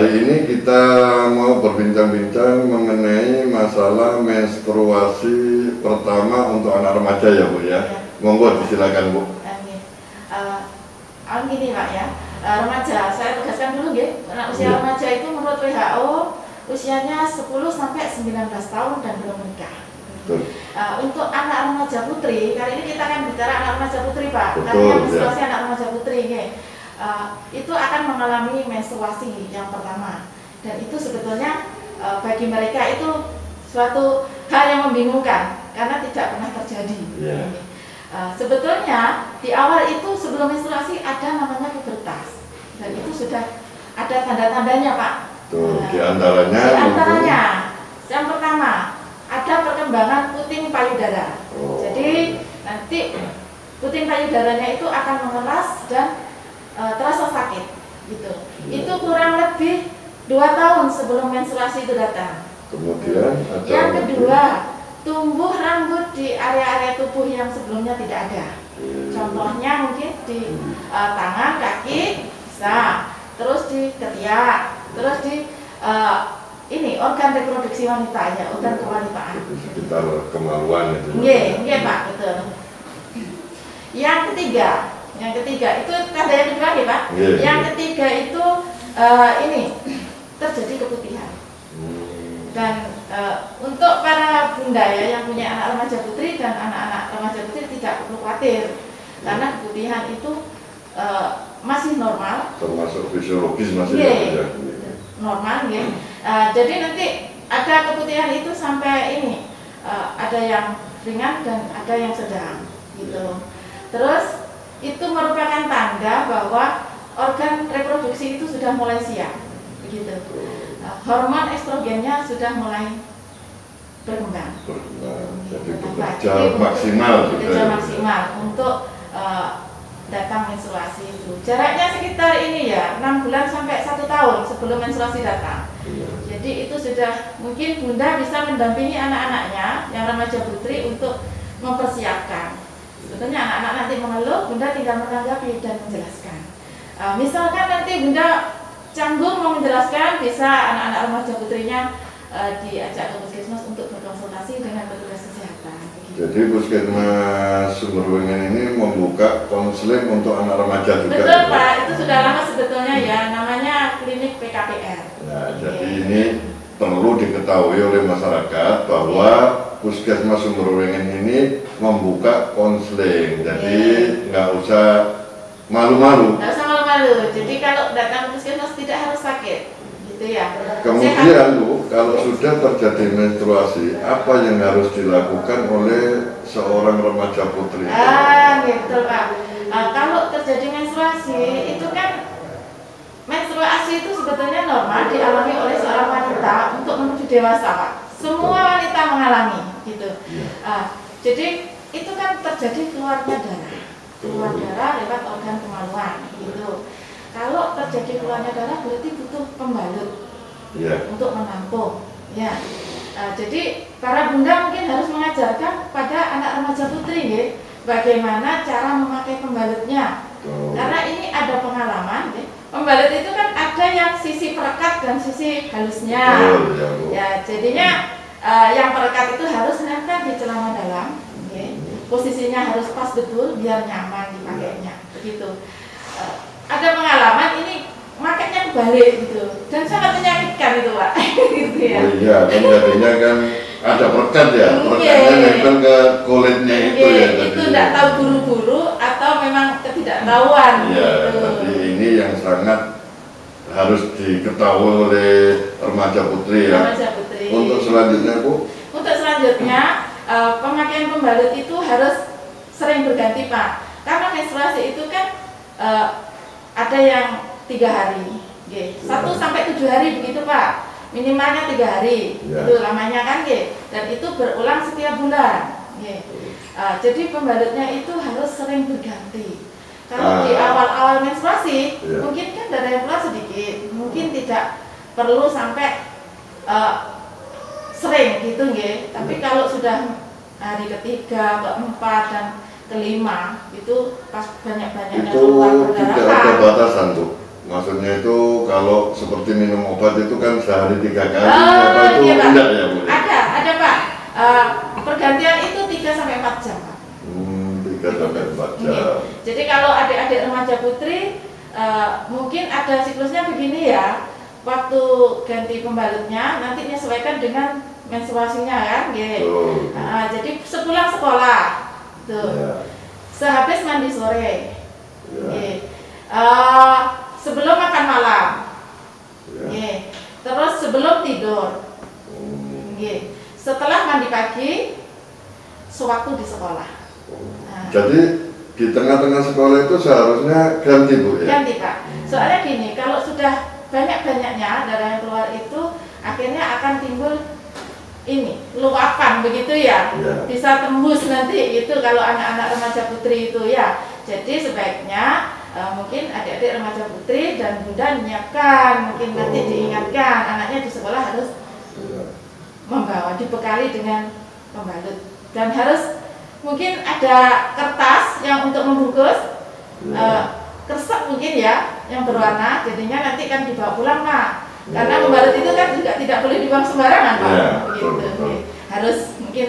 Hari ini kita mau berbincang-bincang mengenai masalah menstruasi pertama untuk anak remaja ya Bu ya. Ya. Monggo disilakan Bu. Oke. Uh, gini Pak ya, Eh, remaja, saya tegaskan dulu nggih, anak usia Iya. remaja itu menurut WHO usianya 10 sampai 19 tahun dan belum menikah. Betul. Eh, untuk anak remaja putri, kali ini kita akan bicara anak remaja putri Pak, Betul, karena ya. menstruasi anak remaja putri nggih. Eh, itu akan mengalami menstruasi yang pertama dan itu sebetulnya eh, bagi mereka itu suatu hal yang membingungkan karena tidak pernah terjadi. Iya. Eh, sebetulnya di awal itu sebelum menstruasi ada namanya pubertas dan itu sudah ada tanda-tandanya Pak. Tuh, Nah, di antaranya di antaranya yang pertama ada perkembangan puting payudara. Oh. Jadi nanti puting payudaranya itu akan mengeras dan e, terasa sakit gitu. Iya. Itu kurang lebih dua tahun sebelum menstruasi itu datang. Kemudian ada Yang kedua, tumbuh rambut di area-area tubuh yang sebelumnya tidak ada. Iya. Contohnya mungkin di eh, tangan, kaki, bisa. Terus di ketiak, terus di eh, ini organ reproduksi wanita ya, organ kewanitaan. Itu sekitar kemaluan itu. Nggih, nggih Pak, betul. Yang ketiga, yang ketiga itu tanda yang kedua nih Pak. Nggih, Yang nggih. ketiga itu eh, ini terjadi keputihan. Hmm. Dan eh, untuk para bunda ya yang punya anak remaja putri dan anak-anak remaja putri tidak perlu khawatir karena keputihan itu eh, masih normal, Termasuk fisiologis masih Iya. ada. normal ya. Eh, jadi nanti ada keputihan itu sampai ini eh, ada yang ringan dan ada yang sedang gitu. Terus itu merupakan tanda bahwa organ reproduksi itu sudah mulai siap begitu. Hormon estrogennya sudah mulai berkembang. Berkembang. Jadi bekerja maksimal Bekerja maksimal untuk eh, datang menstruasi itu. Jaraknya sekitar ini ya, 6 bulan sampai satu tahun sebelum menstruasi datang. Iya. Jadi itu sudah mungkin bunda bisa mendampingi anak-anaknya yang remaja putri untuk mempersiapkan. Sebetulnya anak-anak nanti mengeluh, bunda tinggal menanggapi dan menjelaskan. Eh, misalkan nanti bunda canggung mau menjelaskan, bisa anak-anak remaja putrinya eh, diajak ke puskesmas untuk berkonsultasi dengan petugas kesehatan. Jadi Puskesmas Sumberwengen ini membuka konseling untuk anak remaja juga. Betul ya? Pak, itu sudah lama sebetulnya ya, namanya klinik PKPR. Nah, jadi ini perlu diketahui oleh masyarakat bahwa Puskesmas Sumberwengen ini membuka konseling. Jadi Iya. nggak usah malu-malu. Nggak usah malu-malu, jadi kalau datang ke puskesmas tidak harus sakit, gitu ya. Kemudian Bu, kalau sudah terjadi menstruasi, apa yang harus dilakukan oleh seorang remaja putri? Ah, gitu Pak. Ah, kalau terjadi menstruasi itu kan menstruasi itu sebetulnya normal dialami oleh seorang wanita untuk menuju dewasa Pak. Semua wanita mengalami gitu. Ah, jadi itu kan terjadi keluarnya darah, keluar darah lewat organ kemaluan gitu. Kalau terjadi keluarnya darah berarti butuh pembalut Iya. untuk menampung. Ya. Nah, jadi para bunda mungkin harus mengajarkan pada anak remaja putri ya, bagaimana cara memakai pembalutnya. Tuh. Karena ini ada pengalaman, ya. Pembalut itu kan ada yang sisi perekat dan sisi halusnya. Betul, ya. Ya, jadinya eh, yang perekat itu harus nempel di celana dalam, ya. posisinya harus pas betul biar nyaman dipakainya, begitu. Eh, ada pengalaman ini makainya kebalik gitu dan sangat menyakitkan itu pak, gitu ya. Oh iya, kan jadinya kan ada perekat ya, perekatnya Iya. nempel ke kulitnya itu Oke, ya. itu tidak tahu buru-buru atau memang ketidaktahuan Iya, gitu. jadi ini yang sangat harus diketahui oleh remaja putri ya. Remaja putri. Untuk selanjutnya Bu, Untuk selanjutnya eh, pemakaian pembalut itu harus sering berganti pak. Karena menstruasi itu kan eh, ada yang tiga hari, Oke, satu sampai tujuh hari begitu pak. Minimalnya tiga hari, Ya. itu lamanya kan, dan itu berulang setiap bulan. Eh, jadi pembalutnya itu harus sering berganti. Kalau Ah. di awal-awal menstruasi, Ya. mungkin kan darah yang keluar sedikit, mungkin tidak perlu sampai eh, sering gitu nggih. Tapi Ya. kalau sudah hari ketiga, keempat dan kelima itu pas banyak-banyaknya itu keluar tidak ada batasan tuh. Maksudnya itu kalau seperti minum obat itu kan sehari tiga kali, Oh, apa itu iya, enggak ya Bu? Ada, ada Pak. Eh, pergantian itu 3 sampai 4 jam Pak. Iya. Jadi kalau adik-adik remaja putri eh, mungkin ada siklusnya begini ya. Waktu ganti pembalutnya nanti menyesuaikan dengan menstruasinya kan. Tuh. Nah, jadi sepulang sekolah, tuh, Ya, sehabis mandi sore, ya, nggih. Eh, sebelum makan malam, ya. nggih. terus sebelum tidur, nggih. setelah mandi pagi, sewaktu di sekolah. Nah, Jadi di tengah-tengah sekolah itu seharusnya ganti Bu ya? ganti pak. Soalnya gini, kalau sudah banyak-banyaknya darah yang keluar itu akhirnya akan timbul ini luapan begitu ya Iya. bisa tembus nanti itu kalau anak-anak remaja putri itu ya jadi sebaiknya eh, mungkin adik-adik remaja putri dan bunda menyiapkan mungkin nanti Oh. diingatkan anaknya di sekolah harus Iya. membawa dibekali dengan pembalut dan harus mungkin ada kertas yang untuk membungkus Iya. eh, kresek mungkin ya yang berwarna jadinya nanti kan dibawa pulang pak karena Oh. membalut itu kan juga tidak boleh dibuang sembarangan pak Iya, betul, betul. Oke. harus mungkin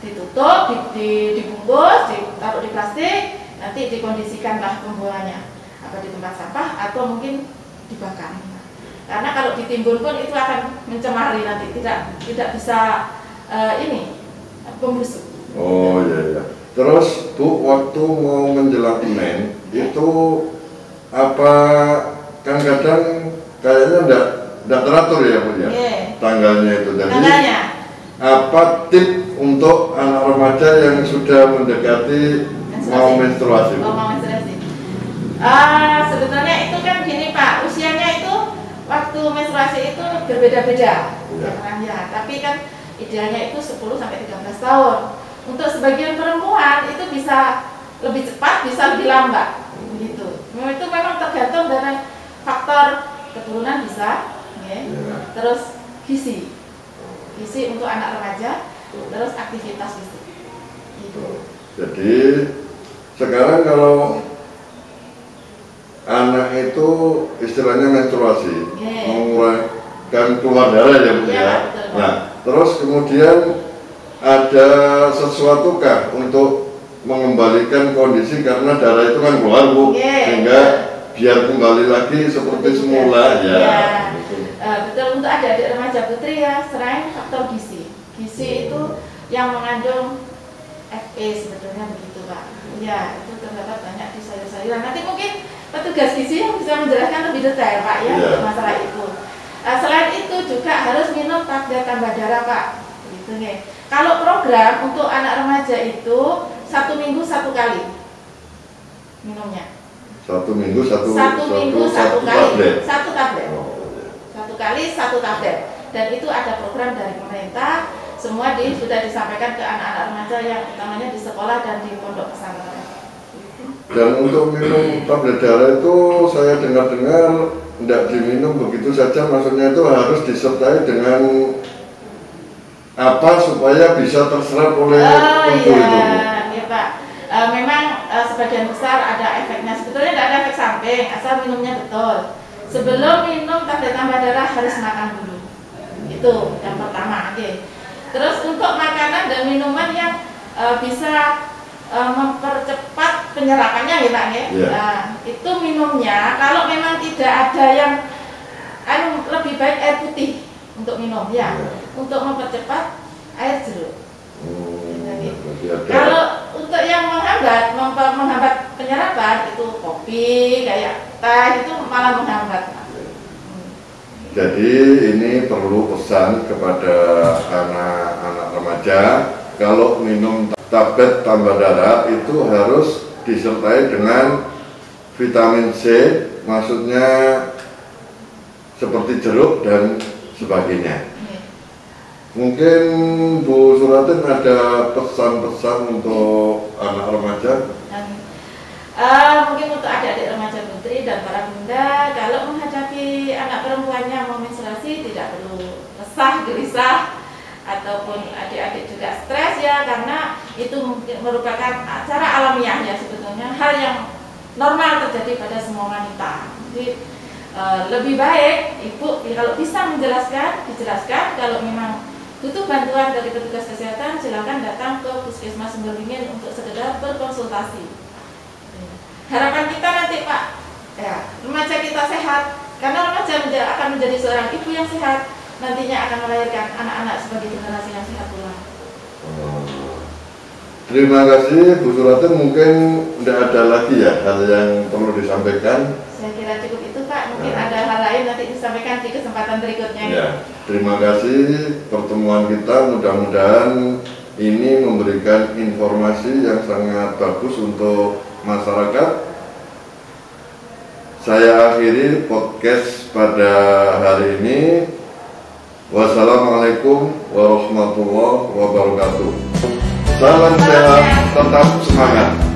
ditutup di, di- dibungkus ditaruh di plastik nanti dikondisikanlah pembuangannya apa di tempat sampah atau mungkin dibakar karena kalau ditimbun pun itu akan mencemari nanti tidak tidak bisa eh, ini pembusuk Oh iya iya. Terus Bu waktu mau menjelang men itu apa kan kadang kayaknya enggak enggak teratur ya Bu ya Iya. tanggalnya itu. Jadi tanggalnya apa tip untuk anak remaja yang sudah mendekati mau menstruasi Bu? Oh, mau menstruasi. Ah, sebetulnya itu kan gini Pak, usianya itu waktu menstruasi itu berbeda-beda. Ya, tapi kan idealnya itu 10 sampai 13 tahun. Untuk sebagian perempuan itu bisa lebih cepat, bisa lebih lambat. Begitu. Memang itu memang tergantung dari faktor keturunan bisa, ya. Iya. terus gizi. Gizi untuk anak remaja, terus aktivitas fisik. Gitu. Jadi sekarang kalau anak itu istilahnya menstruasi, Iya. mengurangkan keluar darah ya Bu ya. betul. Nah, terus kemudian ada sesuatukah untuk mengembalikan kondisi karena darah itu kan keluar Bu, Iya. sehingga biar kembali lagi seperti semula ya. Iya. Gitu. Eh, betul untuk adik-adik remaja putri ya selain faktor gizi gizi itu yang mengandung Fe sebetulnya begitu pak ya itu terdapat banyak di sayur-sayuran nanti mungkin petugas gizi yang bisa menjelaskan lebih detail pak ya Iya. untuk masalah itu Eh, selain itu juga harus minum tablet tambah darah pak nih kalau program untuk anak remaja itu satu minggu satu kali minumnya. Satu minggu satu satu, minggu satu, kali. tablet. satu tablet. Oh, iya. satu kali satu tablet. Dan itu ada program dari pemerintah. Semua di, sudah disampaikan ke anak-anak remaja yang utamanya di sekolah dan di pondok pesantren. Dan untuk minum tablet darah itu saya dengar-dengar tidak diminum begitu saja, maksudnya itu harus disertai dengan apa supaya bisa terserap oleh oh tubuh itu. Bu. iya iya pak. Eh, memang eh, sebagian besar ada efeknya. Sebetulnya tidak ada efek samping asal minumnya betul. Sebelum minum tablet tambah darah harus makan dulu. Itu yang pertama oke. Terus untuk makanan dan minuman yang eh, bisa eh, mempercepat penyerapannya ya pak ya. Iya. Nah, itu minumnya. Kalau memang tidak ada yang anu lebih baik air putih untuk minum ya Iya. untuk mempercepat air jeruk Hmm, Jadi, ada. kalau untuk yang menghambat, menghambat penyerapan itu kopi, kayak teh itu malah menghambat. Hmm. Jadi ini perlu pesan kepada anak-anak remaja kalau minum tablet tambah darah itu harus disertai dengan vitamin C, maksudnya seperti jeruk dan sebagainya. Ini. Mungkin Bu Suratin ada pesan-pesan untuk anak remaja? Eh, mungkin untuk adik-adik remaja putri dan para bunda, kalau menghadapi anak perempuannya mau menstruasi tidak perlu resah, gelisah, ataupun adik-adik juga stres ya karena itu merupakan acara alamiah ya sebetulnya hal yang normal terjadi pada semua wanita. Jadi Eh, lebih baik ibu kalau bisa menjelaskan dijelaskan. Kalau memang butuh bantuan dari petugas kesehatan silakan datang ke puskesmas sumber dingin untuk sekedar berkonsultasi. Harapan kita nanti pak ya remaja kita sehat. Karena remaja akan menjadi seorang ibu yang sehat nantinya akan melahirkan anak-anak sebagai generasi yang sehat pula. Terima kasih Bu Suratin mungkin tidak ada lagi ya hal yang perlu disampaikan. Saya kira cukup itu Pak. Mungkin nah. ada hal lain nanti disampaikan di kesempatan berikutnya. Ya, terima kasih pertemuan kita. Mudah-mudahan ini memberikan informasi yang sangat bagus untuk masyarakat. Saya akhiri podcast pada hari ini. Wassalamualaikum warahmatullahi wabarakatuh. Salam sehat, tetap semangat.